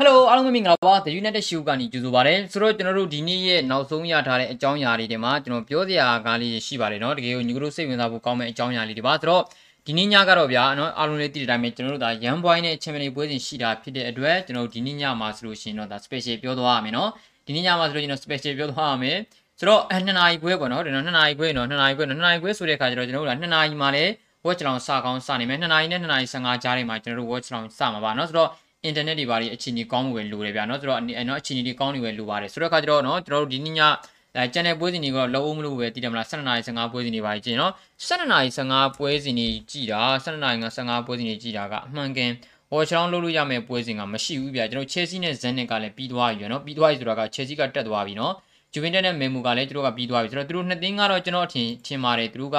ဟယ်လိုအားလုံးပဲမင်္ဂလာပါ The United Show ကနေကြိုဆိုပါရစေဆိုတော့ကျွန်တော်တို့ဒီနေ့ရဲ့နောက်ဆုံးရထားတဲ့အကြောင်းအရာတွေတွေမှာကျွန်တော်ပြောစရာကားလေးရှိပါတယ်เนาะတကယ်ကိုညီကတို့စိတ်ဝင်စားဖို့ကောင်းမဲ့အကြောင်းအရာလေးတွေပါဆိုတော့ဒီနေ့ညကတော့ဗျာเนาะအားလုံးလေးသိတဲ့အတိုင်းပဲကျွန်တော်တို့ဒါရန်ဘွိုင်းနဲ့ Champions ပွဲစဉ်ရှိတာဖြစ်တဲ့အတွက်ကျွန်တော်တို့ဒီနေ့ညမှာဆိုလို့ရှိရင်တော့ဒါ special ပြောသွားရမယ်เนาะဒီနေ့ညမှာဆိုလို့ကျွန်တော် special ပြောသွားရမယ်ဆိုတော့2နာရီခွဲပေါ့နော်ဒီတော့2နာရီခွဲနော်2နာရီခွဲ2နာရီခွဲဆိုတဲ့အခါကျတော့ကျွန်တော်တို့က2နာရီမှာလည်း watch လောင်စကောင်းစနိုင်မယ်2နာရီနဲ့2နာရီ15ကြားထဲမှာကျွန်တော်တို့ watch လောင်စမှာပါเนาะဆိုတော့ အင်တာနက်တွေဘာတွေအခြေအနေကောင်းမှုပဲလိုတယ်ဗျာနော်ဆိုတော့အဲ့နော်အခြေအနေတွေကောင်းနေပဲလိုပါတယ်ဆိုတော့ခါကျတော့နော်ကျွန်တော်တို့ဒီနေ့ညအဲ channel ပွဲစဉ်တွေကိုလောအောင်မလို့ပဲတည်တယ်မလား7နာရီ15ပွဲစဉ်တွေပါကြည့်နော်7နာရီ15ပွဲစဉ်တွေကြည့်တာ7နာရီ15ပွဲစဉ်တွေကြည့်တာကအမှန်ကန်ဟောချောင်းလုပ်လို့ရမယ့်ပွဲစဉ်ကမရှိဘူးဗျာကျွန်တော် Chelsea နဲ့ Zenit ကလည်းပြီးသွားပြီနော်ပြီးသွားပြီဆိုတာက Chelsea ကတက်သွားပြီနော် Juventus နဲ့ Memu ကလည်းသူတို့ကပြီးသွားပြီဆိုတော့သူတို့နှစ်သင်းကတော့ကျွန်တော်အထင်ထင်ပါတယ်သူတို့က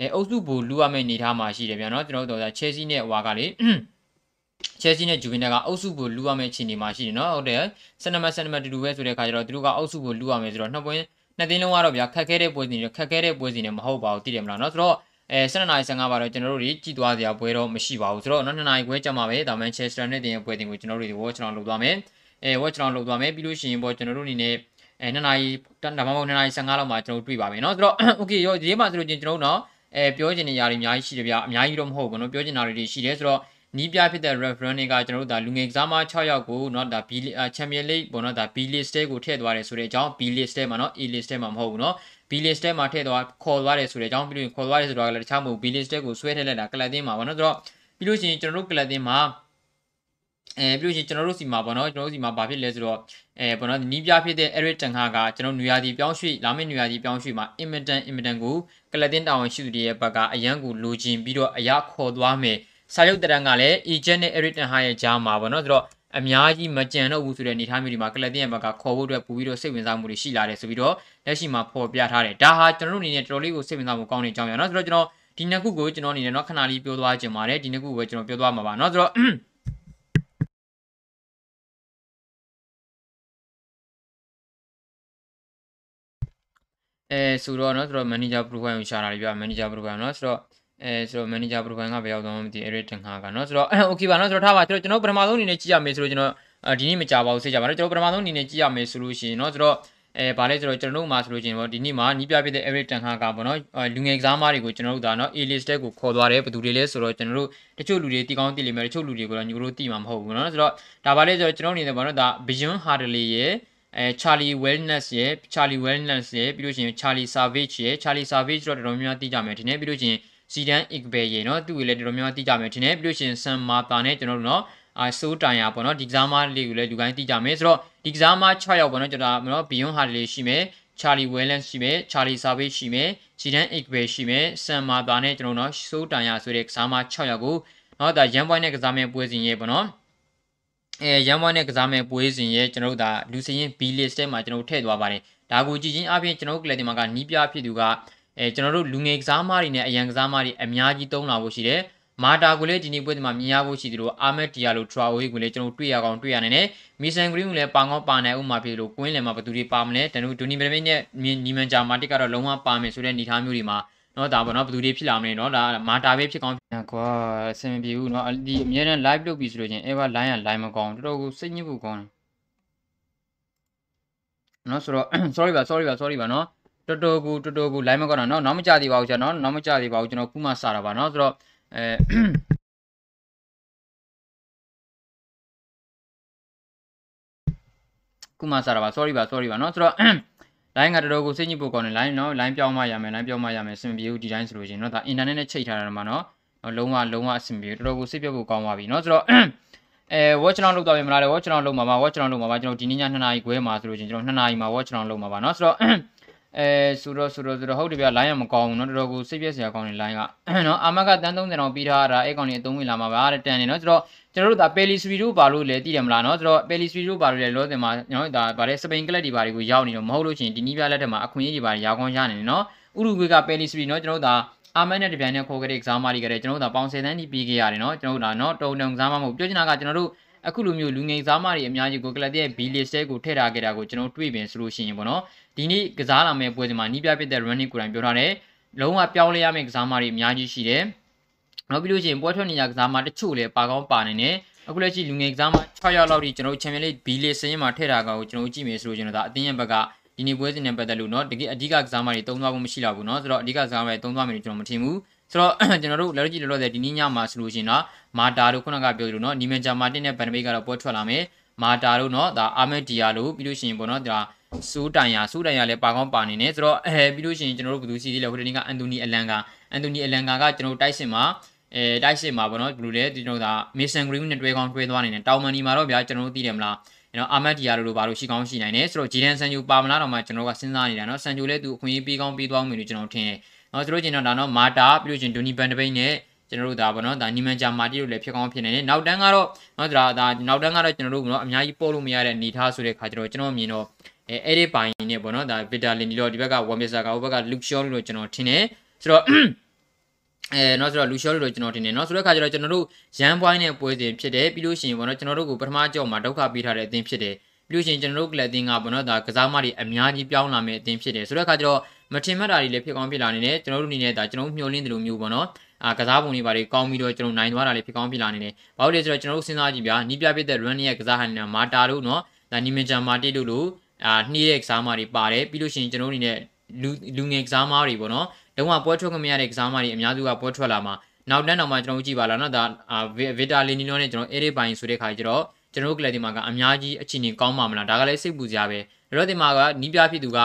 အဲအုပ်စုဘူလူရမယ့်အနေထားမှာရှိတယ်ဗျာနော်ကျွန်တော်တို့တော့ Chelsea နဲ့ဟွာကလည်း Chelsea နဲ့ Juventus ကအုပ်စုဘူလူရမယ့်အခြေအနေမှာရှိတယ်เนาะဟုတ်တယ်စနမစနမတူတူပဲဆိုတဲ့ခါကျတော့သူတို့ကအုပ်စုဘူလူရမယ်ဆိုတော့နှစ်ပွဲနှစ်သင်းလုံးကတော့ဗျာခက်ခဲတဲ့ပွဲစဉ်တွေခက်ခဲတဲ့ပွဲစဉ်တွေမဟုတ်ပါဘူးသိတယ်မလားเนาะဆိုတော့အဲ7နာရီ15ပါတော့ကျွန်တော်တို့တွေကြည်သွားစရာပွဲတော့မရှိပါဘူးဆိုတော့နော်2နာရီခွဲကြာမှာပဲဒါမှ Manchester နဲ့တင်ရဲ့ပွဲတင်ကိုကျွန်တော်တို့တွေ watch အောင်လုပ်သွားမယ်အဲ watch အောင်လုပ်သွားမယ်ပြီးလို့ရှိရင်ပေါ့ကျွန်တော်တို့အနေနဲ့အဲ2နာရီဒါမှမဟုတ်2နာရီ15လောက်မှာကျွန်တော်တို့တွေ့ပါမယ်เนาะဆိုတော့ okay ရောဒီမှာဆိုလို့ချင်းကျွန်တော်တို့เนาะအဲပြောချင်တဲ့ຢာတွေအများကြီးရှိတယ်ဗျာအများကြီးတော့မဟုတ်ဘူးเนาะပြောချင်တာတွေရှိတယ်ဆိုတော့ နီးပြဖြစ်တဲ့ reference တွေကကျွန်တော်တို့ဒါလူငယ်ကစားမ6ယောက်ကိုเนาะဒါ B Champion League ပေါ့เนาะဒါ B list တဲကိုထည့်သွားတယ်ဆိုတဲ့အကြောင်း B list တဲမှာเนาะ A list တဲမှာမဟုတ်ဘူးเนาะ B list တဲမှာထည့်သွားခေါ်သွားတယ်ဆိုတဲ့အကြောင်းပြီးလို့ခေါ်သွားတယ်ဆိုတော့လည်းတခြားမဟုတ် B list တဲကိုဆွဲထည့်လိုက်တာကလပ်တင်းမှာပေါ့เนาะဆိုတော့ပြီးလို့ရှိရင်ကျွန်တော်တို့ကလပ်တင်းမှာအဲပြီးလို့ရှိရင်ကျွန်တော်တို့စီမှာပေါ့နော်ကျွန်တော်တို့စီမှာဘာဖြစ်လဲဆိုတော့အဲပေါ့နော်နီးပြဖြစ်တဲ့ Eric Ten Hag ကကျွန်တော်နွေရာသီပြောင်းရွှေ့လာမယ့်နွေရာသီပြောင်းရွှေ့မှာ Immigrant Immigrant ကိုကလပ်တင်းတာဝန်ရှိသူတွေရဲ့ဘက်ကအရန်ကိုလိုချင်ပြီးတော့အရာခေါ်သွားမယ် စာရုပ်တရံကလည်း agent နဲ့ Eric Ten Hag ရဲ့ကြားမှာပေါ့နော်ဆိုတော့အများကြီးမကြံတော့ဘူးဆိုတဲ့အနေအထားမျိုးဒီမှာကလပ်တင်ရဲ့ဘက်ကခေါ်ဖို့အတွက်ပူပြီးတော့စိတ်ဝင်စားမှုတွေရှိလာတယ်ဆိုပြီးတော့လက်ရှိမှာဖော်ပြထားတယ်ဒါဟာကျွန်တော်တို့အနေနဲ့တော်တော်လေးကိုစိတ်ဝင်စားမှုကောင်းတဲ့အကြောင်းရနော်ဆိုတော့ကျွန်တော်ဒီနှစ်ခုကိုကျွန်တော်အနေနဲ့တော့ခဏလေးပြောသွားခြင်းပါတယ်ဒီနှစ်ခုကိုကျွန်တော်ပြောသွားမှာပါနော်ဆိုတော့အဲဆိုတော့เนาะဆိုတော့ manager profile ကိုရှာတာလေးပြ manager profile เนาะဆိုတော့ အဲဆိုတော့ manager profile ကဘယ်ရောက်သွားမှမသိ edit တင်ခါကเนาะဆိုတော့ okay ပါเนาะဆိုတော့ထားပါကျွန်တော်ကျွန်တော်ပထမဆုံးအနေနဲ့ကြည့်ရမယ်ဆိုတော့ကျွန်တော်ဒီနေ့မကြပါဘူးစိတ်ကြပါတော့ကျွန်တော်ပထမဆုံးအနေနဲ့ကြည့်ရမယ်ဆိုလို့ရှိရင်เนาะဆိုတော့အဲဗာလဲဆိုတော့ကျွန်တော်တို့မှာဆိုလို့ချင်းပေါ့ဒီနေ့မှာနီးပြပြတဲ့ Eric Ten Hag ကပေါ့နော်လူငယ်ကစားမတွေကိုကျွန်တော်တို့ဒါနော် A list တက်ကိုခေါ်သွားတယ်ဘယ်သူတွေလဲဆိုတော့ကျွန်တော်တို့တချို့လူတွေတီကောင်းတီလိမ့်မယ်တချို့လူတွေကိုတော့ညီတို့တီမှာမဟုတ်ဘူးနော်ဆိုတော့ဒါဗာလဲဆိုတော့ကျွန်တော်အနေနဲ့ပေါ့နော်ဒါ Beyond Hardley ရဲ့အဲ Charlie Wellness ရဲ့ Charlie Wellness ရဲ့ပြီးလို့ရှိရင် Charlie Savage ရဲ့ Charlie Savage တော့တော်တော်များများတီးကြမယ်ဒီနေ့ပြီးလို့ရှိရင် Zidane Iqbal ရဲ့နော်သူ့ကိုလည်းတော်တော်များများတီးကြမယ်ဒီနေ့ပြီးလို့ရှိရင် Sam Marta နဲ့ကျွန်တော်တို့နော်အာဆိုးတိုင်ရပေါ့နော်ဒီကစားမလေးကိုလည်းလူတိုင်းတီးကြမယ်ဆိုတော့ဒီကစားမ6ယောက်ပေါ့နော်ကျွန်တော်နော် Beyond Hardley ရှိမယ် Charlie Wellens ရှိမယ် Charlie Savage ရှိမယ် Zidane Iqbal ရှိမယ် Sam Marta နဲ့ကျွန်တော်တို့နော်ဆိုးတိုင်ရဆိုတဲ့ကစားမ6ယောက်ကိုနော်ဒါရန်ပွိုင်းနဲ့ကစားမဲ့ပွဲစဉ်ရဲ့ပေါ့နော်အဲရန်ပွိုင်းနဲ့ကစားမဲ့ပွဲစဉ်ရဲ့ကျွန်တော်တို့ဒါလူစရင် B list ထဲမှာကျွန်တော်တို့ထည့်သွားပါတယ်ဒါကိုကြည့်ချင်းအပြင်ကျွန်တော်တို့ကလပ်တင်မှာကနီးပြဖြစ်သူက အဲကျွန်တော်တို့လူငယ်ကစားမတွေနဲ့အရန်ကစားမတွေအများကြီးတုံးလာဖို့ရှိတယ်မာတာကိုလည်းဒီနေ့ပွဲဒီမှာမြင်ရဖို့ရှိသလိုအာမက်တီယာလိုထရာဝေးကိုလည်းကျွန်တော်တွေ့ရကောင်တွေ့ရနိုင်တယ်မီဆန်ဂရင်းကိုလည်းပါကောင်းပါနိုင်ဥမာဖြစ်လို့ကွင်းလယ်မှာဘယ်သူတွေပါမလဲတနူဒိုနီမရမင်းနဲ့ညီမန်ဂျာမာတစ်ကတော့လုံးဝပါမယ်ဆိုတဲ့အနေအထားမျိုးတွေမှာနော်ဒါပေါ့နော်ဘယ်သူတွေဖြစ်လာမလဲနော်ဒါမာတာပဲဖြစ်ကောင်းကွာအဆင်မပြေဘူးနော်ဒီအများနဲ့ live လုပ်ပြီးဆိုလို့ချင်း ever line က line မကောင်းတော်တော်ကိုစိတ်ညစ်ဖို့ကောင်းတယ်နော်ဆိုတော့ sorry ပါ sorry ပါ sorry ပါနော် တော်တော်ကိုတော်တော်ကို line မကောင်းတာနော်နောက်မကြသေးပါဘူးကျွန်တော်နောက်မကြသေးပါဘူးကျွန်တော်ခုမှစတာပါနော်ဆိုတော့အဲခုမှစတာပါ sorry ပါ sorry ပါเนาะဆိုတော့ line ကတော်တော်ကိုစိတ်ညစ်ဖို့ကောင်းတယ် line เนาะ line ပြောင်းမှရမယ် line ပြောင်းမှရမယ်အဆင်ပြေဘူးဒီတိုင်းဆိုလို့ရှိရင်เนาะဒါ internet နဲ့ချိန်ထားတာမှာเนาะလုံးဝလုံးဝအဆင်ပြေတော်တော်ကိုစိတ်ပြတ်ဖို့ကောင်းပါပြီเนาะဆိုတော့အဲ watch down လုပ်တော့ပြင်မလားလေ watch down လုပ်မှာပါ watch down လုပ်မှာပါကျွန်တော်ဒီနေ့ည2နာရီခွဲမှာဆိုလို့ရှိရင်ကျွန်တော်2နာရီမှာ watch down လုပ်မှာပါเนาะဆိုတော့ အဲဆိုတော့ဆိုတော့ဆိုတော့ဟုတ်တယ်ဗျ line ကမကောင်းဘူးเนาะတော်တော်ကိုစိတ်ပြက်စရာကောင်းတယ် line ကเนาะအာမကတန်း30တောင်ပြီးထားတာအဲ့ကောင်ကြီးအသုံးဝင်လာမှာပါတဲ့တန်နေเนาะဆိုတော့ကျွန်တော်တို့ဒါပယ်လီစရီတို့ဘာလို့လဲသိတယ်မလားเนาะဆိုတော့ပယ်လီစရီတို့ဘာလို့လဲလောဆယ်မှာကျွန်တော်ဒါဗါတဲ့စပိန်ကလပ်တွေဘာတွေကိုရောက်နေတော့မဟုတ်လို့ရှိရင်ဒီနီးပြလက်ထက်မှာအခွင့်အရေးတွေဘာတွေရောက်ကောင်းရနေတယ်เนาะဥရုဂွေကပယ်လီစရီเนาะကျွန်တော်တို့ဒါအာမန်နဲ့တပြိုင်နက်ခေါ်ခဲ့တဲ့ exam တွေကြတဲ့ကျွန်တော်တို့ဒါပေါင်10တန်းကြီးပြီးခဲ့ရတယ်เนาะကျွန်တော်တို့ဒါเนาะတုံတုံ exam မဟုတ်ပြောချင်တာကကျွန်တော်တို့ အခုလိုမျိုးလူငယ်စားမတွေအများကြီးကိုကလပ်ရဲ့ B list ကိုထည့်ထားခဲ့တာကိုကျွန်တော်တွေ့ပြင်ဆိုလို့ရှိရင်ပေါ့နော်ဒီနေ့ကစားလာမယ့်ပွဲစဉ်မှာနီးပြပြတဲ့ running ကိုယ်တိုင်ပြောထားတယ်လုံးဝပြောင်းလဲရမယ့်ကစားမတွေအများကြီးရှိတယ်နောက်ပြီးလို့ရှိရင်ပွဲထွက်နေကြကစားမတချို့လည်းပါကောင်းပါနေတယ် အခုလက်ရှိလူငယ်ကစားမှာ6ရောက်လောက်ထိကျွန်တော်တို့ Champions League B လေးစရင်မှာထည့်ထားကောင်ကိုကျွန်တော်တို့ကြည့်မယ်ဆိုလို့ကျွန်တော်ဒါအသင်းရဲ့ဘက်ကဒီနေ့ပွဲစဉ်နဲ့ပတ်သက်လို့เนาะတကယ်အဓိကကစားမတွေတုံးသွားဖို့မရှိတော့ဘူးเนาะဆိုတော့အဓိကကစားမတွေတုံးသွားမယ်လို့ကျွန်တော်မထင်ဘူး ဆိုတော့ကျွန်တော်တို့လက်ရကြီးလောလောဆယ်ဒီနေ့ညမှာဆိုလို့ရှိရင်တော့မာတာတို့ခုနကပြောသလိုနော်နီမန်ဂျာမာတင်နဲ့ဗန်ဒမိတ်ကတော့ပွဲထွက်လာမယ်မာတာတို့နော်ဒါအာမက်ဒီယာတို့ပြီးလို့ရှိရင်ပေါ့နော်ဒါစိုးတိုင်ယာစိုးတိုင်ယာလည်းပါကောင်းပါနေတယ်ဆိုတော့အဲပြီးလို့ရှိရင်ကျွန်တော်တို့ဘယ်သူစီသေးလဲဟိုတနေ့ကအန်တိုနီအလန်ကအန်တိုနီအလန်ကာကကျွန်တော်တို့တိုက်စစ်မှာအဲတိုက်စစ်မှာပေါ့နော်ဘလူးလဲကျွန်တော်ဒါမေဆန်ဂရင်းနဲ့တွဲကောင်းတွဲသွားနေတယ်တောင်မန်ဒီမှာတော့ဗျာကျွန်တော်တို့သိတယ်မလားကျွန်တော်အာမတ်ဒီယာလိုလိုပါလို့ရှိကောင်းရှိနိုင်တယ်ဆိုတော့ဂျီဒန်ဆန်ယူပါမလားတော့မှကျွန်တော်ကစဉ်းစားနေတာနော်ဆန်ယူလည်းသူအခွင့်အရေးပေးကောင်းပေးသွားမယ်လို့ကျွန်တော်ထင်တယ် နော်ဆိုလို့ချင်းတော့ဒါတော့မာတာပြီးလို့ချင်းဒူနီဘန်ဒပိတ်နဲ့ကျွန်တော်တို့ဒါပေါ့နော်ဒါနီမန်ဂျာမာတီတို့လည်းဖြစ်ကောင်းဖြစ်နေတယ်နောက်တန်းကတော့နော်ဒါဒါနောက်တန်းကတော့ကျွန်တော်တို့ကတော့အများကြီးပို့လို့မရတဲ့အနေထားဆိုတဲ့ခါကျတော့ကျွန်တော်မြင်တော့အဲအဲ့ဒီပိုင်းနဲ့ပေါ့နော်ဒါဗီတာလင်ဒီတော့ဒီဘက်ကဝမ်မစ်ဆာကဟိုဘက်ကလူရှောလို့ကျွန်တော်ထင်တယ်ဆိုတော့အဲနော်ဆိုတော့လူရှောလို့ကျွန်တော်တင်နေနော်ဆိုတဲ့အခါကျတော့ကျွန်တော်တို့ရန်ပွိုင်းနဲ့ပွဲစဉ်ဖြစ်တယ်ပြီးလို့ရှိရင်ပေါ့နော်ကျွန်တော်တို့ကိုပထမကြောက်မှာဒုက္ခပေးထားတဲ့အသင်းဖြစ်တယ်ပြီးလို့ရှိရင်ကျွန်တော်တို့ကလပ်အသင်းကပေါ့နော်ဒါကစားမတွေအများကြီးပြောင်းလာမယ့်အသင်းဖြစ်တယ်ဆိုတဲ့အခါကျတော့ မထင်မှတ်တာတွေလည်းဖြစ်ကောင်းဖြစ်လာနေတယ်ကျွန်တော်တို့အနေနဲ့ဒါကျွန်တော်တို့မျှော်လင့်တယ်လို့မျိုးပေါ့နော်အာကစားပုံတွေဘာတွေကောင်းပြီးတော့ကျွန်တော်နိုင်သွားတာလေးဖြစ်ကောင်းဖြစ်လာနေတယ်။ဘာလို့လဲဆိုတော့ကျွန်တော်တို့စဉ်းစားကြည့်ဗျာနီးပြပြတဲ့ run ရဲ့ကစားဟန်နဲ့မာတာတို့နော်ဒါနီမင်ဂျာမာတီတို့လို့အာနှီးတဲ့ကစားမတွေပါတယ်ပြီးလို့ရှိရင်ကျွန်တော်တို့အနေနဲ့လူလူငယ်ကစားမတွေပေါ့နော်လုံးဝပွဲထွက်ခွင့်မရတဲ့ကစားမတွေအများစုကပွဲထွက်လာမှာနောက်တန်းတော့မှကျွန်တော်တို့ကြည့်ပါလားနော်ဒါဗီတာလီနီနိုနဲ့ကျွန်တော်အေရီပိုင်ဆိုတဲ့ခါကျတော့ကျွန်တော်တို့ကလပ်ဒီမှာကအများကြီးအခြေအနေကောင်းပါမလားဒါကလည်းစိတ်ပူစရာပဲ လောဒီမှာကနီးပြဖြစ်သူက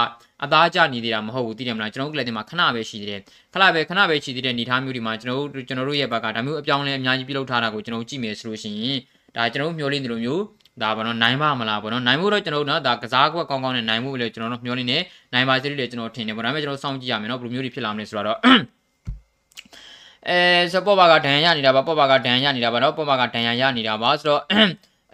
အသားကျနေသေးတာမဟုတ်ဘူးသိတယ်မလားကျွန်တော်တို့ကလပ်ဒီမှာခဏပဲရှိသေးတယ်ခဏပဲခဏပဲရှိသေးတဲ့အနေထားမျိုးဒီမှာကျွန်တော်တို့ကျွန်တော်တို့ရဲ့ဘက်ကဒါမျိုးအပြောင်းလဲအများကြီးပြုလုပ်ထားတာကိုကျွန်တော်တို့ကြည့်မယ်ဆိုလို့ရှိရင်ဒါကျွန်တော်တို့မျှော်လင့်တယ်လို့မျိုးဒါဘာလို့နိုင်ပါမလားပေါ့နော်နိုင်ဖို့တော့ကျွန်တော်တို့နော်ဒါကစားကွက်ကောင်းကောင်းနဲ့နိုင်ဖို့လည်းကျွန်တော်တို့မျှော်လင့်နေနိုင်ပါစေလို့လည်းကျွန်တော်ထင်တယ်ပေါ့ဒါပေမဲ့ကျွန်တော်စောင့်ကြည့်ရမယ်နော်ဘယ်လိုမျိုးတွေဖြစ်လာမလဲဆိုတော့အဲဆိုပေါ့ပါကဒဏ်ရနေတာပါပေါ့ပါကဒဏ်ရနေတာပါနော်ပေါ့ပါကဒဏ်ရရနေတာပါဆိုတော့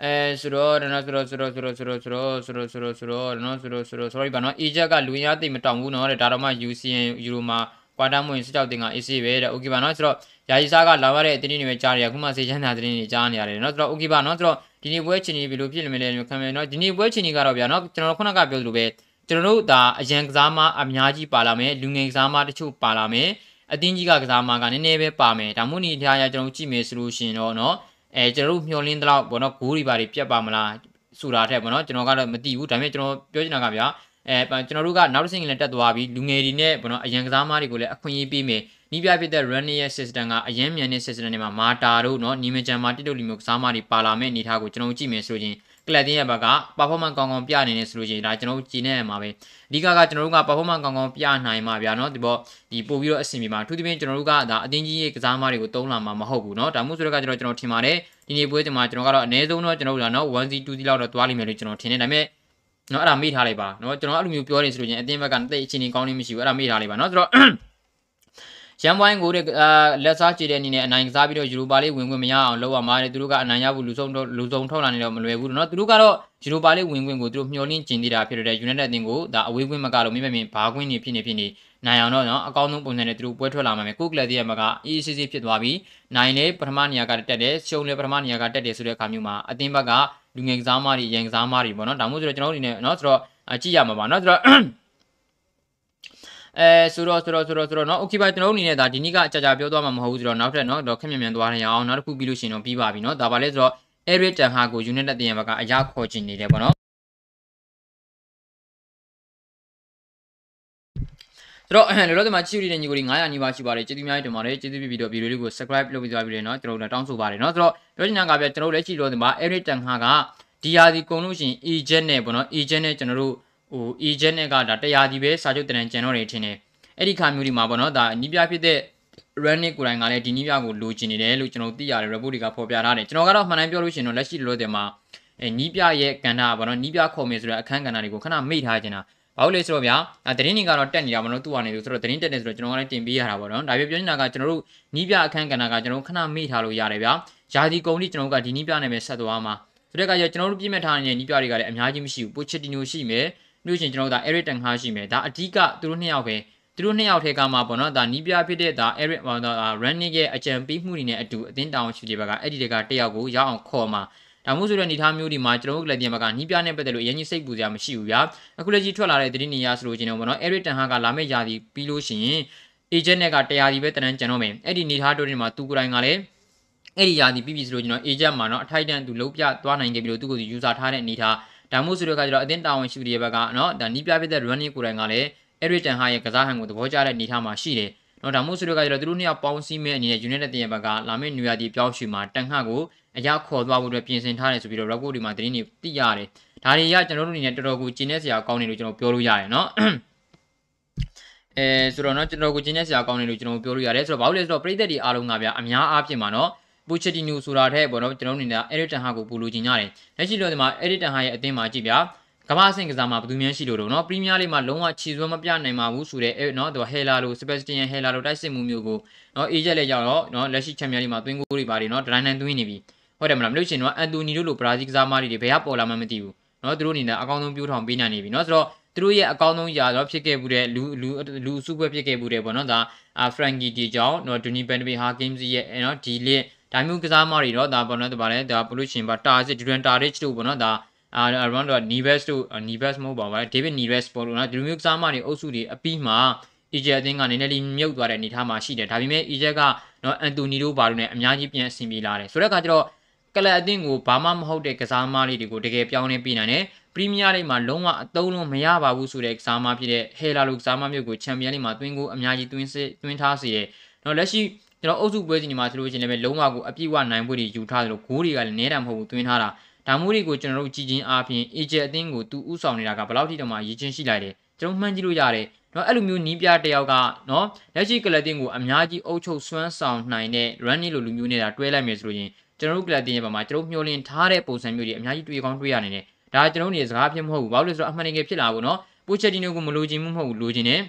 အဲဆိုတော့နော်ဆိုတော့ဆိုတော့ဆိုတော့ဆိုတော့ဆိုတော့ဆိုတော့ဆိုတော့ဆိုတော့နော်ဆိုတော့ဆိုတော့ sorry ပါနော် Egypt ကလူရသိမတောင်ဘူးနော်တဲ့ဒါတော့မှ UCN Euro မှာကွာတာမွင်စစ်ကြောက်တင်က AC ပဲတဲ့ okay ပါနော်ဆိုတော့ယာယီစားကလာရတဲ့အတင်းတွေပဲကြားနေရခုမှစေချမ်းသာတင်းတွေကြားနေရတယ်နော်ဆိုတော့ okay ပါနော်ဆိုတော့ဒီနေ့ပွဲချင်းကြီးဘယ်လိုဖြစ်နေမလဲခံမယ်နော်ဒီနေ့ပွဲချင်းကြီးကတော့ဗျာနော်ကျွန်တော်ခုနကပြောသလိုပဲကျွန်တော်တို့ဒါအရန်ကစားမအများကြီးပါလာမယ်လူငယ်ကစားမတချို့ပါလာမယ်အတင်းကြီးကကစားမကနည်းနည်းပဲပါမယ်ဒါမှမဟုတ်နေထားရကျွန်တော်ကြည့်မယ်ဆိုလို့ရှိရင်တော့နော် အဲကျွန်တော်တို့မျှော်လင့်သလောက်ဘောနော်ဂိုးတွေပါတွေပြတ်ပါမလားဆိုတာထက်ဘောနော်ကျွန်တော်ကတော့မသိဘူးဒါပေမဲ့ကျွန်တော်ပြောချင်တာကဗျာအဲကျွန်တော်တို့ကနောက်တစ်ဆင့်လည်းတက်သွားပြီလူငယ်တွေနဲ့ဘောနော်အရန်ကစားမားတွေကိုလည်းအခွင့်အရေးပေးမယ်နီးပြဖြစ်တဲ့ running ရဲ့ system ကအရင်မြန်တဲ့ system တွေမှာမာတာတို့နော်နီမဂျန်မာတစ်တုတ်လီမျိုးကစားမားတွေပါလာမဲ့အနေထားကိုကျွန်တော်ကြည့်မယ်ဆိုရင် ကလပ်တင်းရဲ့ဘက်က performance ကောင်းကောင်းပြနေနေဆိုလို့ရှိရင်ဒါကျွန်တော်တို့ကြည်နေရမှာပဲအဓိကကကျွန်တော်တို့က performance ကောင်းကောင်းပြနိုင်မှာဗျာနော်ဒီပေါ်ဒီပို့ပြီးတော့အဆင်ပြေမှာအထူးသဖြင့်ကျွန်တော်တို့ကဒါအတင်းကြီးရဲ့ကစားမားတွေကိုတုံးလာမှာမဟုတ်ဘူးနော်ဒါမှမဟုတ်ဆိုတော့ကျွန်တော်ကျွန်တော်ထင်ပါတယ်ဒီနေ့ပွဲတင်မှာကျွန်တော်ကတော့အနည်းဆုံးတော့ကျွန်တော်တို့ကနော် 1C 2C လောက်တော့သွားလိမ့်မယ်လို့ကျွန်တော်ထင်တယ်ဒါပေမဲ့နော်အဲ့ဒါမေ့ထားလိုက်ပါနော်ကျွန်တော်အဲ့လိုမျိုးပြောနေဆိုလို့ချင်းအတင်းဘက်ကတိတ်အခြေအနေကောင်းနေမရှိဘူးအဲ့ဒါမေ့ထားလိုက်ပါနော်ဆိုတော့ ရန်ပွိုင်းကိုတဲ့လက်စားချေတဲ့အနေနဲ့အနိုင်ကစားပြီးတော့ယူရိုပါလေးဝင်ခွင့်မရအောင်လုပ်ရမှာတဲ့သူတို့ကအနိုင်ရဖို့လူဆုံးလူဆုံးထောက်လာနေတော့မလွယ်ဘူးเนาะသူတို့ကတော့ယူရိုပါလေးဝင်ခွင့်ကိုသူတို့မျှော်လင့်ကျင်နေတာဖြစ်တဲ့ United အသင်းကိုဒါအဝေးခွင့်မကတော့မင်းမင်းဘာခွင့်နေဖြစ်နေဖြစ်နေနိုင်အောင်တော့เนาะအကောင်းဆုံးပုံစံနဲ့သူတို့ပွဲထွက်လာမှာမယ်ကိုကလပ်တည်းရဲ့မှာက ECC ဖြစ်သွားပြီးနိုင်လေပထမနေရာကတက်တယ်ရှုံးလေပထမနေရာကတက်တယ်ဆိုတဲ့အခါမျိုးမှာအသင်းဘက်ကလူငယ်ကစားမတွေရန်ကစားမတွေပေါ့เนาะဒါမှမဟုတ်ဆိုတော့ကျွန်တော်တို့အနေနဲ့เนาะဆိုတော့ကြည့်ရမှာပါเนาะဆိုတော့ အဲဆိုတော့ဆိုတော့ဆိုတော့ဆိုတော့เนาะ okay ပါကျွန်တော်တို့အနေနဲ့ဒါဒီနေ့ကကြာကြာပြောသွားမှာမဟုတ်ဘူးဆိုတော့နောက်ထပ်เนาะတော့ခက်မြန်မြန်သွားနေအောင်နောက်တစ်ခုပြီးလို့ရှိရင်တော့ပြီးပါပြီเนาะဒါပါလဲဆိုတော့ Eric Ten Hag ကို United တင်ရဘက်ကအရာခေါ်ချင်နေတယ်ပေါ့เนาะဆိုတော့လောလောဆယ်မှာချီရီတဲ့ညီကိုတွေ900နီးပါးရှိပါတယ်ကျေးဇူးများတင်ပါတယ်ကျေးဇူးပြုပြီးတော့ဗီဒီယိုလေးကို subscribe လုပ်ပြီးသွားပြီလေเนาะကျွန်တော်တို့တောင်းဆိုပါတယ်เนาะဆိုတော့ပြောချင်တာကပြကျွန်တော်တို့လည်းချီလို့ဒီမှာ Eric Ten Hag ကဒီယာဒီကုံလို့ရှိရင် agent နဲ့ပေါ့เนาะ agent နဲ့ကျွန်တော်တို့ ဟို agent နဲ့ကဒါတရားဒီပဲစာချုပ်တန်ကျန်တော့နေထင်တယ်အဲ့ဒီခါမျိုးဒီမှာပေါ့နော်ဒါနီးပြဖြစ်တဲ့ running ကိုယ်တိုင်ကလည်းဒီနီးပြကိုလိုချင်နေတယ်လို့ကျွန်တော်သိရတယ် report တွေကဖော်ပြထားတယ်ကျွန်တော်ကတော့မှန်တိုင်းပြောလို့ရှိရင်တော့လက်ရှိလောတယ်မှာအဲနီးပြရဲ့ကဏ္ဍပေါ့နော်နီးပြခေါ်မယ်ဆိုတဲ့အခန်းကဏ္ဍတွေကိုခဏမိတ်ထားခြင်းတာဘာလို့လဲဆိုတော့ဗျာတရင်တွေကတော့တက်နေတာမလို့သူ့အနေနဲ့ဆိုတော့တရင်တက်နေဆိုတော့ကျွန်တော်ကလည်းတင်ပေးရတာပေါ့နော်ဒါပြပြောနေတာကကျွန်တော်တို့နီးပြအခန်းကဏ္ဍကကျွန်တော်ခဏမိထားလို့ရတယ်ဗျာယာဒီကုံလေးကျွန်တော်ကဒီနီးပြနဲ့ပဲဆက်သွားမှာဆိုတဲ့အခါကျကျွန်တော်တို့ပြည့်မဲ့ထားနေတဲ့နီးပြတွေကလည်းအများကြီးမရှိဘူးပိုချက်တီနိုရှိမယ် ပြီးလို့ရှိရင်ကျွန်တော်တို့ဒါ Eric Ten Hag ရှိမယ်ဒါအဓိကသူတို့နှစ်ယောက်ပဲသူတို့နှစ်ယောက်ထဲကမှပေါ့နော်ဒါနီးပြဖြစ်တဲ့ဒါ Eric ဟောဒါ Running ရဲ့အကြံပေးမှုတွေနဲ့အတူအသင်းတောင်ရှိတဲ့ဘက်ကအဲ့ဒီတကတယောက်ကိုရောက်အောင်ခေါ်မှာဒါမှမဟုတ်ဆိုတဲ့အနေထားမျိုးဒီမှာကျွန်တော်တို့ကလည်းပြန်ဘက်ကနီးပြနဲ့ပတ်သက်လို့အရင်ကြီးစိတ်ပူစရာမရှိဘူးဗျာအခုလက်ကြီးထွက်လာတဲ့သတင်းနေရဆိုလို့ချင်းတော့ပေါ့နော် Eric Ten Hag ကလာမယ့်ယာတီပြီးလို့ရှိရင် agent နဲ့ကတရားဒီပဲတန်းကျန်တော့မယ်အဲ့ဒီနေထားတို့တွေမှာသူကိုယ်တိုင်ကလည်း အဲ့ဒီယာဒီပြီးပြီဆိုလို့ကျွန်တော် agent မှာเนาะအထိုက်တန်သူလုံးပြသွားနိုင်ခဲ့ပြီးတော့သူ့ကိုသူ user ထားတဲ့အနေထား ဒါမှမဟုတ်ဆိုတော့ကကျတော့အတင်းတာဝန်ရှိသူတွေဘက်ကเนาะဒါနီးပြပြတဲ့ running ကိုယ်တိုင်ကလည်း Eric Ten Hag ရဲ့ကစားဟန်ကိုသဘောကျတဲ့အနေထားမှာရှိတယ်เนาะဒါမှမဟုတ်ဆိုတော့ကကျတော့သူတို့နှစ်ယောက်ပေါင်းစည်းမဲ့အနေနဲ့ United တဲ့ဘက်ကလာမယ့် New Year ဒီပြောင်းရွှေ့မှာတန်ခတ်ကိုအရာခေါ်သွားဖို့အတွက်ပြင်ဆင်ထားတယ်ဆိုပြီးတော့ report တွေမှာသတင်းတွေသိရတယ်ဒါတွေကကျွန်တော်တို့အနေနဲ့တော်တော်ကိုကျင်းနေစရာကောင်းတယ်လို့ကျွန်တော်ပြောလို့ရတယ်เนาะအဲဆိုတော့เนาะကျွန်တော်ကိုကျင်းနေစရာကောင်းတယ်လို့ကျွန်တော်ပြောလို့ရတယ်ဆိုတော့ဘာလို့လဲဆိုတော့ပြည်သက်တွေအားလုံးကဗျာအများအားဖြင့်မှာเนาะ ပိုချက်တီနိုဆိုတာတဲ့ပေါ့နော်ကျွန်တော်တို့အနေနဲ့အဲရစ်တန်ဟာကိုပိုလိုချင်ကြတယ်လက်ရှိတော့ဒီမှာအဲရစ်တန်ဟာရဲ့အသင်းမှာကြည့်ဗျာကမ္ဘာအဆင့်ကစားမှာဘယ်သူများရှိလို့တော့နော်ပရီးမီးယားလိမှာလုံးဝခြေစွမ်းမပြနိုင်ပါဘူးဆိုတဲ့အဲနော်သူဟဲလာလိုစပက်စတီယန်ဟဲလာလိုတိုက်စစ်မှုမျိုးကိုနော်အေဂျက်လက်ရောက်တော့နော်လက်ရှိချန်ပီယံလိမှာသွင်းကိုတွေပါတယ်နော်ဒရိုင်းနိုင်သွင်းနေပြီဟုတ်တယ်မလားမလို့ရှင်တော့အန်တိုနီတို့လိုဘရာဇီးကစားမားတွေဘယ်ကပေါ်လာမှမသိဘူးနော်သူတို့အနေနဲ့အကောင်းဆုံးပြိုးထောင်ပေးနိုင်နေပြီနော်ဆိုတော့သူတို့ရဲ့အကောင်းဆုံးຢာတော့ဖြစ်ခဲ့မှုတဲ့လူလူလူစုပွဲဖြစ်ခဲ့မှုတဲ့ပေါ့နော်ဒါဖရန်ကီဒီကြောင့်နော်ဒူနီဘန်ဒဘီဟာဂိမ်းစ်ရဲ့နော်ဒီလစ် ဒါမျိုးကစားမတွေတော့ဒါပေါ့နော်ဒါပါလဲဒါဘလို့ရှင်ပါတာစစ်ဒူရန်တာရစ်တို့ပေါ့နော်ဒါအာ around တော့ Neves တို့ Neves မဟုတ်ပါဘူး David Neves ပေါ်လို့နော်ဒီလိုမျိုးကစားမတွေအုပ်စုတွေအပြီးမှာ Egypt အသင်းကနည်းနည်းလေးမြုပ်သွားတဲ့အနေအထားမှာရှိတယ်ဒါပေမဲ့ Egypt ကနော် Anthony တို့ဘာလို့လဲအများကြီးပြန်အဆင်ပြေလာတယ်ဆိုတော့အခါကျတော့ကလပ်အသင်းကိုဘာမှမဟုတ်တဲ့ကစားမလေးတွေကိုတကယ်ပြောင်းလဲပေးနိုင်တယ်ပရီးမီးယားလိမှာလုံးဝအသုံးလုံးမရပါဘူးဆိုတဲ့ကစားမဖြစ်တဲ့ဟဲလာလိုကစားမမျိုးကိုချန်ပီယံလိမှာတွင်းကိုအများကြီးတွင်းစစ်တွင်းထားစေတယ်နော်လက်ရှိ ကျွန်တော်အုပ်စုပွဲစဉ်ဒီမှာဆိုလို့ရှိရင်လည်းလုံးဝကိုအပြည့်အဝနိုင်ဖို့တွေယူထားတယ်လို့ဂိုးတွေကလည်းနဲတာမဟုတ်ဘူးတွင်းထားတာဒါမျိုးတွေကိုကျွန်တော်တို့ကြည်ချင်းအားဖြင့်အေဂျက်အသင်းကိုသူဥဆောင်နေတာကဘယ်လောက်ထိတောင်မှရည်ချင်းရှိလိုက်တယ်ကျွန်တော်မှန်းကြည့်လို့ရတယ်နော်အဲ့လိုမျိုးနီးပြတယောက်ကနော်လက်ရှိကလပ်တင်ကိုအများကြီးအုပ်ချုပ်စွမ်းဆောင်နိုင်တဲ့ running လိုလူမျိုးနေတာတွဲလိုက်မယ်ဆိုလို့ရင်ကျွန်တော်တို့ကလပ်တင်ရဲ့ဘာမှာကျွန်တော်မျှော်လင့်ထားတဲ့ပုံစံမျိုးတွေအများကြီးတွေ့ကောင်းတွေ့ရနိုင်တယ်ဒါကျွန်တော်တို့နေစကားဖြစ်မဟုတ်ဘူးဘာလို့လဲဆိုတော့အမှန်တကယ်ဖြစ်လာဘူးနော်ပိုချက်တီနိုကိုမလိုချင်မှုမဟုတ်ဘူးလိုချင်တယ်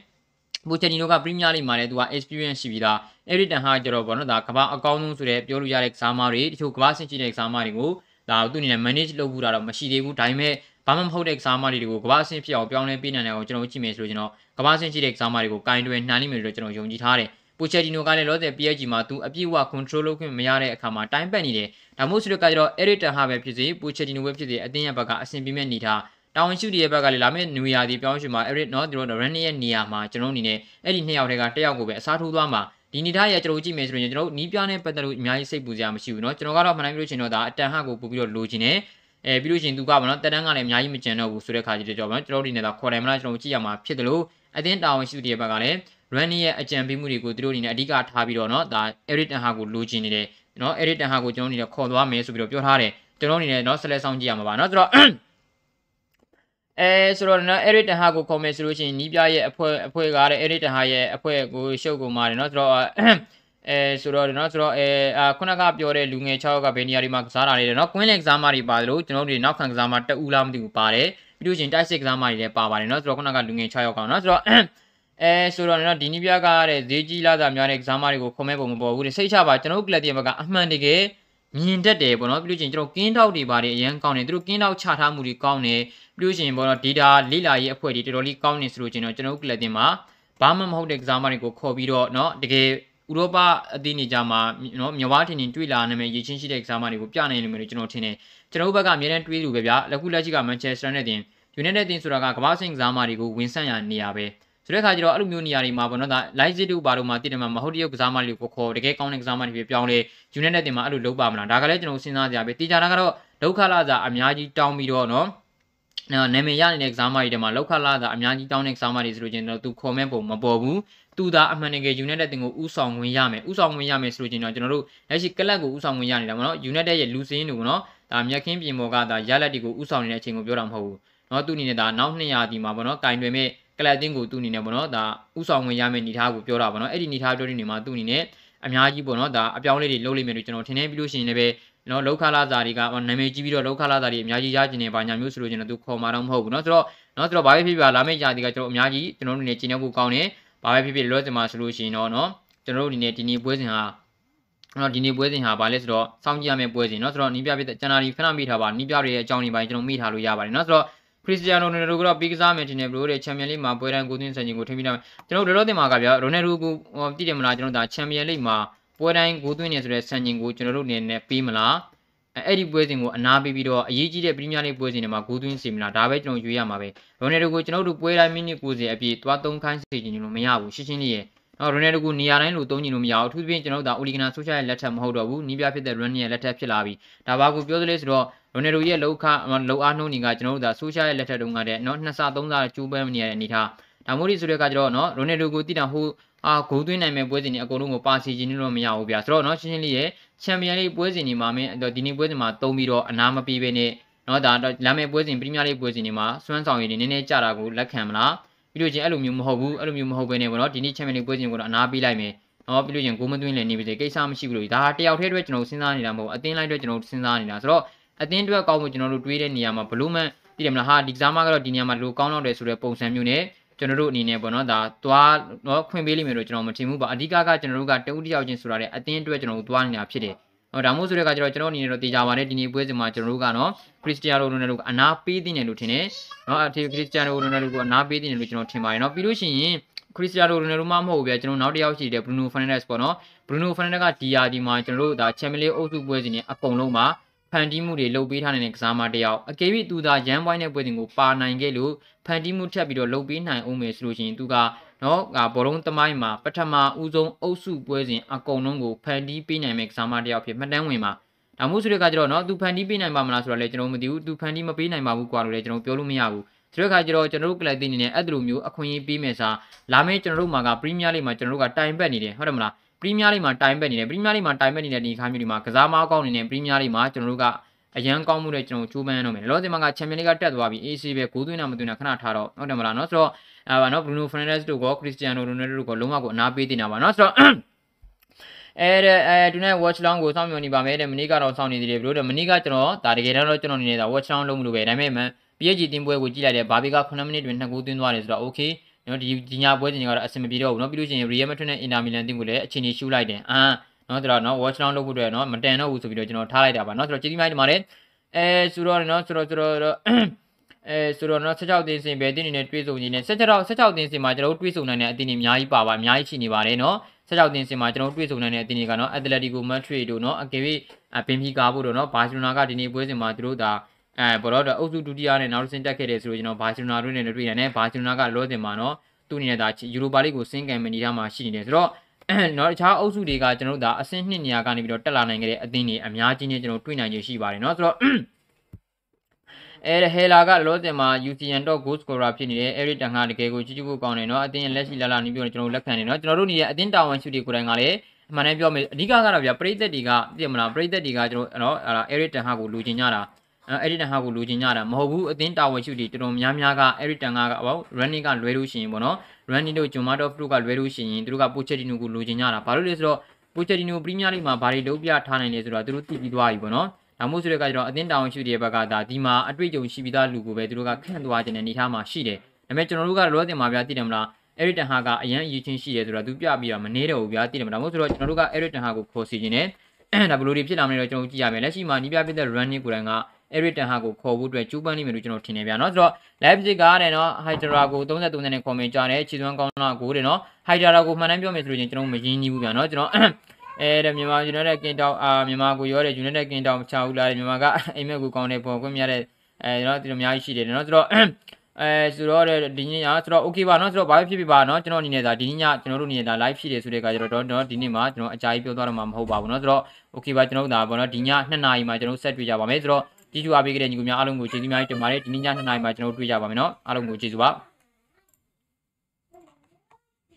ပိုချက်တီနိုကပရီးမီးယားလိမှာလည်းသူက experience ရှိပြီးသားအဲ့ဒီတန်ဟာကျတော့ဘောနော်ဒါကမ္ဘာအကောင်းဆုံးဆိုတဲ့ပြောလို့ရတဲ့ကစားမတွေတချို့ကမ္ဘာဆင့်ရှိတဲ့ကစားမတွေကိုဒါသူအနေနဲ့ manage လုပ်ဖို့တာတော့မရှိသေးဘူးဒါပေမဲ့ဘာမှမဟုတ်တဲ့ကစားမတွေကိုကမ္ဘာအဆင့်ဖြစ်အောင်ပြောင်းလဲပေးနိုင်တယ်အောင်ကျွန်တော်ကြည့်မယ်ဆိုလို့ကျွန်တော်ကမ္ဘာအဆင့်ရှိတဲ့ကစားမတွေကိုကင်တွယ်နှိုင်းလိမ့်မယ်လို့ကျွန်တော်ယုံကြည်ထားတယ်ပိုချက်တီနိုကလည်းလောဆယ် PSG မှာသူအပြည့်အဝ control လုပ်ခွင့်မရတဲ့အခါမှာတိုင်းပတ်နေတယ်ဒါမှမဟုတ်ဆိုတော့ကကျတော့ editor ဟာပဲဖြစ်စေပိုချက်တီနိုပဲဖြစ်စေအတင်းရဲ့ဘက်ကအဆင်ပြေမဲ့နေထား တာဝန်ရှိတဲ့ဘက်ကလည်းလာမယ့်နွေရာသီပြောင်းရွှေ့မှာ Eric နော်သူတို့ run ရဲ့နေရာမှာကျွန်တော်အနေနဲ့အဲ့ဒီနှစ်ယောက်တည်းကတစ်ယောက်ကိုပဲအစားထိုးသွားမှာဒီနေသားရကျွန်တော်ကြည့်မယ်ဆိုရင်ကျွန်တော်နီးပြားနဲ့ပတ်သက်လို့အများကြီးစိတ်ပူစရာမရှိဘူးเนาะကျွန်တော်ကတော့မှန်တိုင်းပြောချင်တော့ဒါအတန်ဟကိုပို့ပြီးတော့လိုချင်တယ်အဲပြီးလို့ရှိရင်သူကဗောနော်တက်တန်းကလည်းအများကြီးမကျန်တော့ဘူးဆိုတဲ့ခါကျတော့ဗောနော်ကျွန်တော်ဒီနေတာခေါ်တယ်မလားကျွန်တော်ကြည့်ရမှာဖြစ်တယ်လို့အတင်းတာဝန်ရှိတဲ့ဘက်ကလည်း run ရဲ့အကြံပေးမှုတွေကိုသူတို့အနေနဲ့အဓိကထားပြီးတော့เนาะဒါ Eric Ten Hag ကိုလိုချင်နေတယ်เนาะ Eric Ten Hag ကိုကျွန်တော်အနေနဲ့ခေါ်သွားမယ်ဆိုပြီးတော့ပြောထားတယ်ကျွန်တော်အနေနဲ့เนาะဆက်လက်ဆောင်ကြည့်ရမှာပါเนาะဆိုတော့ အဲဆိုတော့နော် Eric Ten Hag ကိုခေါ်မယ်ဆိုလို့ရှိရင်နီးပြရဲ့အဖွဲအဖွဲကားတဲ့ Eric Ten Hag ရဲ့အဖွဲကိုရှုပ်ကုန်ပါတယ်နော်ဆိုတော့အဲဆိုတော့နော်ဆိုတော့အဲခုနကပြောတဲ့လူငယ်6ယောက်ကဘယ်နေရာတွေမှာကစားတာလဲနော်ကွင်းလင်ကစားမတွေပါတယ်လို့ကျွန်တော်တို့နောက်ခံကစားမတက်ဦးလားမသိဘူးပါတယ်ပြီးလို့ရှိရင်တိုက်စစ်ကစားမတွေလည်းပါပါတယ်နော်ဆိုတော့ခုနကလူငယ်6ယောက်ကနော်ဆိုတော့အဲဆိုတော့နော်ဒီနီးပြကတဲ့ဈေးကြီးလာတာများတဲ့ကစားမတွေကိုခွန်မဲ့ပုံမပေါ်ဘူးတဲ့စိတ်ချပါကျွန်တော်တို့ကလပ်တီဘက်ကအမှန်တကယ် မြင်တတ်တယ်ပေါ့နော်ပြီးလို့ချင်းကျွန်တော်ကင်းတောက်တွေပါတယ်အရန်ကောင်းတယ်သူတို့ကင်းတောက်ချထားမှုတွေကောင်းတယ်ပြီးလို့ချင်းပေါ့နော် data လေ့လာရေးအဖွဲ့တွေတော်တော်လေးကောင်းနေဆိုလို့ချင်းတော့ကျွန်တော်တို့ကလပ်တင်မှာဘာမှမဟုတ်တဲ့ကစားမတွေကိုခေါ်ပြီးတော့နော်တကယ်ဥရောပအသင်းနေကြမှာနော်မြဝါထင်ထင်တွေ့လာနိုင်မယ့်ရည်ချင်းရှိတဲ့ကစားမတွေကိုပြနိုင်လိမ့်မယ်လို့ကျွန်တော်ထင်တယ်ကျွန်တော်တို့ဘက်ကအများနဲ့တွေးလို့ပဲဗျာလက်ခုလက်ရှိကမန်ချက်စတာနဲ့တင် United တင်ဆိုတာကကမ္ဘာ့ဆင့်ကစားမတွေကိုဝင်ဆက်ရနေရပဲ ဆိုတဲ့အခါကျတော့အဲ့လိုမျိုးနေရာတွေမှာပေါ့နော်ဒါ live စစ်တို့ဘာလို့မှတည်တယ်မှာမဟုတ်တရုတ်ကစားမလေးကိုခေါ်တကယ်ကောင်းတဲ့ကစားမတွေပြောင်းလဲ United တင်မှာအဲ့လိုလုပ်ပါမလားဒါကလည်းကျွန်တော်စဉ်းစားကြရပဲတေချာတာကတော့ဒုက္ခလာစာအများကြီးတောင်းပြီးတော့နော်နာမည်ရနေတဲ့ကစားမတွေထဲမှာလောက်ခလာတာအများကြီးတောင်းတဲ့ကစားမတွေဆိုလို့ချင်းတော့သူခေါ်မဲ့ပုံမပေါ်ဘူးသူသာအမှန်တကယ် United တင်ကိုဥဆောင်ဝင်ရမယ်ဥဆောင်ဝင်ရမယ်ဆိုလို့ချင်းတော့ကျွန်တော်တို့လက်ရှိကလပ်ကိုဥဆောင်ဝင်ရနေတာပေါ့နော် United ရဲ့လူစင်းတွေကိုနော်ဒါမြက်ခင်းပြင်ပေါ်ကဒါရလက်တွေကိုဥဆောင်နေတဲ့အချိန်ကိုပြောတာမဟုတ်ဘူးနော်သူအနေနဲ့ဒါနောက်200ဒီမှာပေါ့နော်ကင်တွင်မဲ့က လပ်တင်းကိုသူ့အနေနဲ့ပေါ့နော်ဒါဥဆောင်ဝင်ရမယ့်အနေထားကိုပြောတာပေါ့နော်အဲ့ဒီအနေထားပြောတဲ့နေမှာသူ့အနေနဲ့အများကြီးပေါ့နော်ဒါအပြောင်းလေးတွေလုပ်လိမ့်မယ်လို့ကျွန်တော်ထင်နေပြီးလို့ရှိရင်လည်းပဲနော်လောက်ခလာစာတွေကနာမည်ကြီးပြီးတော့လောက်ခလာစာတွေအများကြီးရကျင်နေပါညာမျိုးဆိုလို့ကျွန်တော်သူခေါ်มาတော့မဟုတ်ဘူးเนาะဆိုတော့เนาะဆိုတော့ဘာပဲဖြစ်ဖြစ်လာမယ့်ຢာဒီကကျွန်တော်အများကြီးကျွန်တော်တို့အနေနဲ့ကျင်းနေဖို့ကောင်းတယ်ဘာပဲဖြစ်ဖြစ်လောစင်မှာဆိုလို့ရှိရင်တော့เนาะကျွန်တော်တို့အနေနဲ့ဒီနေ့ပွဲစဉ်ဟာနော်ဒီနေ့ပွဲစဉ်ဟာဘာလဲဆိုတော့စောင့်ကြည့်ရမယ့်ပွဲစဉ်เนาะဆိုတော့နီးပြပြတဲ့ဇန်နဝါရီခဏမိထားပါနီးပြတွေရဲ့အကြောင်းတွေပိုင်းကျွန်တော်မိထားလို့ရပါတယ်เนาะဆိုတော့ ခရစ္စတီယာနိုရိုနယ်ဒိုကတော့ပြီးကစားမယ်တင်တယ်ဘလို့တဲ့ချန်ပီယံလိမှာပွဲတိုင်းကိုသွင်းဆန်ခြင်းကိုထိမိတာကျွန်တော်တို့တော့တင်မှာကဗျာရိုနယ်ဒိုကိုတည်တယ်မလားကျွန်တော်ဒါချန်ပီယံလိမှာပွဲတိုင်းကိုသွင်းနေဆိုတဲ့ဆန်ခြင်းကိုကျွန်တော်တို့အနေနဲ့ပေးမလားအဲ့ဒီပွဲစဉ်ကိုအနာပေးပြီးတော့အရေးကြီးတဲ့ပရီးမီးယားလိပွဲစဉ်တွေမှာဂိုးသွင်းစီမလားဒါပဲကျွန်တော်ရွေးရမှာပဲရိုနယ်ဒိုကိုကျွန်တော်တို့ပွဲတိုင်းမိနစ်90အပြည့်သွားသုံးခိုင်းစီခြင်းလို့မရဘူးရှင်းရှင်းလေးရနော်ရိုနယ်ဒိုကိုနေရာတိုင်းလို့သုံးကြည့်လို့မရဘူးအထူးသဖြင့်ကျွန်တော်တို့ဒါအိုလီဂနာဆိုရှယ်ရဲ့လက်ထက်မဟုတ်တော့ဘူးနီးပြဖြစ်တဲ့ run ရဲ့လက်ထက်ဖြစ်လာပြီဒါဘာကိုပြောသလဲဆိုတော့ ရိုနယ်ဒိုရဲ့လောက်ခလောက်အားနှုန်းတွေကကျွန်တော်တို့ဒါဆိုရှယ်ရဲ့လက်ထက်တုန်းကတည်းကနော်နှစ်ဆသုံးဆကျိုးပန်းနေရတဲ့အနေထားဒါမို့ဒီဆိုတဲ့ကကျတော့နော်ရိုနယ်ဒိုကိုတည်တာဟိုအာဂိုးသွင်းနိုင်မဲ့ပွဲစဉ်တွေအကုန်လုံးကိုပါစီခြင်းလို့မရဘူးဗျာဆိုတော့နော်ရှင်းရှင်းလေးရဲ့ချန်ပီယံလိပွဲစဉ်တွေမှာမင်းဒီနေ့ပွဲစဉ်မှာတုံးပြီးတော့အနာမပေးဘဲနဲ့နော်ဒါတော့လာမယ့်ပွဲစဉ်ပရီးမီးယားလိပွဲစဉ်တွေမှာစွမ်းဆောင်ရည်တွေနည်းနည်းကြတာကိုလက်ခံမလားပြီးလို့ချင်းအဲ့လိုမျိုးမဟုတ်ဘူးအဲ့လိုမျိုးမဟုတ်ဘဲနဲ့ပေါ့နော်ဒီနေ့ချန်ပီယံလိပွဲစဉ်ကိုတော့အနာပေးလိုက်မယ်နော်ပြီးလို့ချင်းဂိုးမသွင်းလည်းနေပါစေကိစ္စမရှိဘူးလို့ဒါတယောက်တည်းအတွက်ကျွန်တော်စဉ်းစားနေတာမဟုတ်အသင်းလိုက်အတွက်ကျွန်တော်စဉ်းစားနေတာဆိုတော့ အသင်းအတွက်ကောင်းမှုကျွန်တော်တို့တွေးတဲ့နေရာမှာဘလို့မှသိတယ်မလားဟာဒီကစားမကတော့ဒီနေရာမှာလိုကောင်းတော့တယ်ဆိုတဲ့ပုံစံမျိုးနဲ့ကျွန်တော်တို့အနေနဲ့ပေါ့နော်ဒါသွားတော့ခွင့်ပေးလိမ့်မယ်လို့ကျွန်တော်မထင်ဘူးပါအဓိကကကျွန်တော်တို့ကတဦးတယောက်ချင်းဆိုတာလေအသင်းအတွက်ကျွန်တော်တို့သွားနေတာဖြစ်တယ်ဟောဒါမို့ဆိုတဲ့ကကျွန်တော်ကျွန်တော်အနေနဲ့တော့တေချာပါတယ်ဒီနေ့ပွဲစဉ်မှာကျွန်တော်တို့ကနော်ခရစ္စတီယာနိုရိုနယ်ဒိုကအနာပေးတင်တယ်လို့ထင်တယ်နော်အထေခရစ္စတီယာနိုရိုနယ်ဒိုကအနာပေးတင်တယ်လို့ကျွန်တော်ထင်ပါတယ်နော်ပြီးလို့ရှိရင်ခရစ္စတီယာနိုရိုနယ်ဒိုမှမဟုတ်ဘူးဗျာကျွန်တော်နောက်တစ်ယောက်ရှိတယ်ဘရူနိုဖန်နက်စ်ပေါ့နော်ဘရူနိုဖန်နက်ကဒီယာဒီမှာကျွန်တော်တို့ဒါချန်ပီယံလိအုပ်စုပွဲစဉ်နဲ့အကုန်လုံးမှာ ဖန်တီးမှုတွေလုပ်ပေးထားတဲ့ကစားမတယောက်အကယ်၍သူသာရန်ပွိုင်းတဲ့ပွဲစဉ်ကိုပါနိုင်ခဲ့လို့ဖန်တီးမှုထပ်ပြီးတော့လုပ်ပေးနိုင်အောင်မယ်ဆိုလို့ရှိရင်သူကနော်ဘောလုံးသမိုင်းမှာပထမဦးဆုံးအုပ်စုပွဲစဉ်အကုန်လုံးကိုဖန်တီးပေးနိုင်မဲ့ကစားမတယောက်ဖြစ်မှတ်တမ်းဝင်ပါဒါမှမဟုတ်ဆိုတဲ့အခါကျတော့နော်သူဖန်တီးပေးနိုင်ပါမလားဆိုတာလည်းကျွန်တော်မသိဘူးသူဖန်တီးမပေးနိုင်ပါဘူးကွာလို့လည်းကျွန်တော်ပြောလို့မရဘူးဆိုတဲ့အခါကျတော့ကျွန်တော်တို့ကလပ်တင်းနေနဲ့အဲ့ဒီလိုမျိုးအခွင့်အရေးပေးမယ်စားလာမယ့်ကျွန်တော်တို့မှာကပရီးမီးယားလိမှာကျွန်တော်တို့ကတိုင်ပတ်နေတယ်ဟုတ်တယ်မလား ပရီးမီးယားလိမှာတိုင်ပတ်နေတယ်ပရီးမီးယားလိမှာတိုင်ပတ်နေတဲ့ဒီခါမျိုးဒီမှာကစားမကောင်းနေတဲ့ပရီးမီးယားလိမှာကျွန်တော်တို့ကအရန်ကောင်းမှုတဲ့ကျွန်တော်ချိုးပန်းရတော့မယ်လောဆယ်မှာကချန်ပီယံလိကတက်သွားပြီ AC ပဲဂိုးသွင်းတာမသွင်းတာခဏထားတော့ဟုတ်တယ်မလားနော်ဆိုတော့အာပါနော်ဘရူနိုဖရနက်စ်တို့ကခရစ္စတီယာနိုရိုနယ်ဒိုတို့ကလုံးဝကိုအနာပေးတင်တာပါနော်ဆိုတော့အဲအဲဒီနေ့ watch long ကိုစောင့်မျှော်နေပါမယ်တဲ့မနေ့ကတော့စောင့်နေသေးတယ်ဘလို့တဲ့မနေ့ကကျွန်တော်ဒါတကယ်တော့ကျွန်တော်နေနေတာ watch long လုံးမလို့ပဲဒါပေမဲ့ PSG တင်ပွဲကိုကြည့်လိုက်တယ်ဘာဘီက9မိနစ်တွင်2ဂိုးသွင်းသွားတယ်ဆိုတော့ okay နော်ဒီဒီညာပွဲစဉ်တွေကတော့အဆင်မပြေတော့ဘူးနော်ပြီးလို့ရှိရင် Real Madrid နဲ့ Inter Milan တင်းကိုလည်းအချိန်ကြီးရှုလိုက်တယ်အာနော်ဆိုတော့နော် watch down လုပ်ဖို့အတွက်နော်မတန်တော့ဘူးဆိုပြီးတော့ကျွန်တော်ထားလိုက်တာပါနော်ဆိုတော့ကျေးဇူးများတင်ပါတယ်အဲဆိုတော့နော်ဆိုတော့ဆိုတော့အဲဆိုတော့နော်16တင်းစင်ပဲတင်းနေနဲ့တွေးဆုံနေနဲ့16 16တင်းစင်မှာကျွန်တော်တို့တွေးဆုံနိုင်တဲ့အတင်းတွေအများကြီးပါပါအများကြီးရှိနေပါတယ်နော်16တင်းစင်မှာကျွန်တော်တို့တွေးဆုံနိုင်တဲ့အတင်းတွေကနော် Atletico Madrid တို့နော်အကယ်၍ဘင်ဖီကာဖို့တို့နော်ဘာစီလိုနာကဒီနေ့ပွဲစဉ်မှာသူတို့ဒါ အဲဘောတော့အုပ်စုဒုတိယနဲ့နောက်တစ်ဆင့်တက်ခဲ့တယ်ဆိုတော့ကျွန်တော်ဘာစီလိုနာတို့နဲ့တွေ့ရတယ်ဘာစီလိုနာကလောတင်မှာနော်သူ့အနေနဲ့ဒါယူရိုပါလိကိုဆင်းကံမနေရမှာရှိနေတယ်ဆိုတော့နော်တခြားအုပ်စုတွေကကျွန်တော်တို့ဒါအဆင့်နှစ်နေရာကနေပြီးတော့တက်လာနိုင်ခဲ့တဲ့အသင်းတွေအများကြီးနဲ့ကျွန်တော်တွေ့နိုင်ရရှိပါတယ်နော်ဆိုတော့အဲဟဲလာကလောတင်မှာ UCN တော့ goal scorer ဖြစ်နေတယ်အဲရီတန်ကတကယ်ကိုကြီးကြီးကိုကောင်းတယ်နော်အသင်းလက်ရှိလာလာနေပြီးတော့ကျွန်တော်လက်ခံနေနော်ကျွန်တော်တို့နေရအသင်းတာဝန်ရှိတွေကိုယ်တိုင်ကလည်းအမှန်တမ်းပြောမယ်အဓိကကတော့ဗျာပရိသတ်တွေကသိမလားပရိသတ်တွေကကျွန်တော်နော်အဲရီတန်ဟာကိုလူချင်ကြတာ အဲ့ဒီတန်ဟာကိုလူချင်းကြတာမဟုတ်ဘူးအသင်းတာဝန်ရှိတွေတော်တော်များများကအဲ့ဒီတန်ကဘော running ကလွဲလို့ရှိရင်ပေါ့နော် running တို့ဂျွန်မာတော့ဖရုကလွဲလို့ရှိရင်သူတို့ကပိုချက်တီနိုကိုလူချင်းကြတာဘာလို့လဲဆိုတော့ပိုချက်တီနိုပရီးမီးယားလိမှာဘာတွေလုပ်ပြထားနိုင်လဲဆိုတော့သူတို့တည်ပြီးသွားပြီပေါ့နော်ဒါမှမဟုတ်ဆိုတဲ့ကကျတော့အသင်းတာဝန်ရှိတဲ့ဘက်ကဒါဒီမှာအတွေ့အကြုံရှိပြီးသားလူကိုပဲသူတို့ကခန့်သွားခြင်းနဲ့နေထားမှာရှိတယ်ဒါပေမဲ့ကျွန်တော်တို့ကလောတင်မှာဗျာသိတယ်မလားအဲ့ဒီတန်ဟာကအရန်အရေးချင်းရှိတယ်ဆိုတော့သူပြပြီးတော့မနေတော့ဘူးဗျာသိတယ်မလားမဟုတ်ဆိုတော့ကျွန်တော်တို့ကအဲ့ဒီတန်ဟာကိုခေါ်စီခြင်းနဲ့ဒါဘလို့တွေဖြစ်လာမလဲတော့ကျွန်တော်ကြည့်ရမယ်လက်ရှိမှာနီးပြပြတဲ့ running ကိုယ်တိုင်က Eric Ten Hag ကိုခေါ်ဖို့အတွက်ကျူးပန်းနေမယ်လို့ကျွန်တော်ထင်နေဗျာเนาะဆိုတော့ Leipzig ကတဲ့เนาะ Hydra ကို33နဲ့ခေါ်မကြားတယ်ခြေစွမ်းကောင်းတော့ကိုတဲ့เนาะ Hydra ကိုမှန်တမ်းပြောမယ်ဆိုလို့ချင်းကျွန်တော်မရင်းနှီးဘူးဗျာเนาะကျွန်တော်အဲတဲ့မြန်မာ United ကင်တောင်အာမြန်မာကိုရောတဲ့ United ကင်တောင်ချာဦးလာတဲ့မြန်မာကအိမ်မက်ကိုကောင်းတဲ့ပေါ်ခွင့်မြတဲ့အဲเนาะဒီလိုအများကြီးရှိတယ်เนาะဆိုတော့အဲဆိုတော့ဒီညဆိုတော့ okay ပါเนาะဆိုတော့ဘာဖြစ်ဖြစ်ပါเนาะကျွန်တော်အနေနဲ့ဒါဒီညကျွန်တော်တို့အနေနဲ့ဒါ live ဖြစ်တယ်ဆိုတဲ့အခါကျတော့တော့ဒီနေ့မှာကျွန်တော်အကြိုက်ပြောသွားတော့မှာမဟုတ်ပါဘူးเนาะဆိုတော့ okay ပါကျွန်တော်တို့ဒါပေါ့เนาะဒီည2နာရီမှာကျွန်တော်ဆက်တွေ့ကြပါမယ်ဆိုတော့ ကြည့်ကြပါပေးကြတဲ့ညီကိုများအားလုံးကိုကျေးဇူးများတင်ပါတယ်ဒီနေ့ည2နာရီမှာကျွန်တော်တို့တွေ့ကြပါမယ်เนาะအားလုံးကိုကျေးဇူးပါ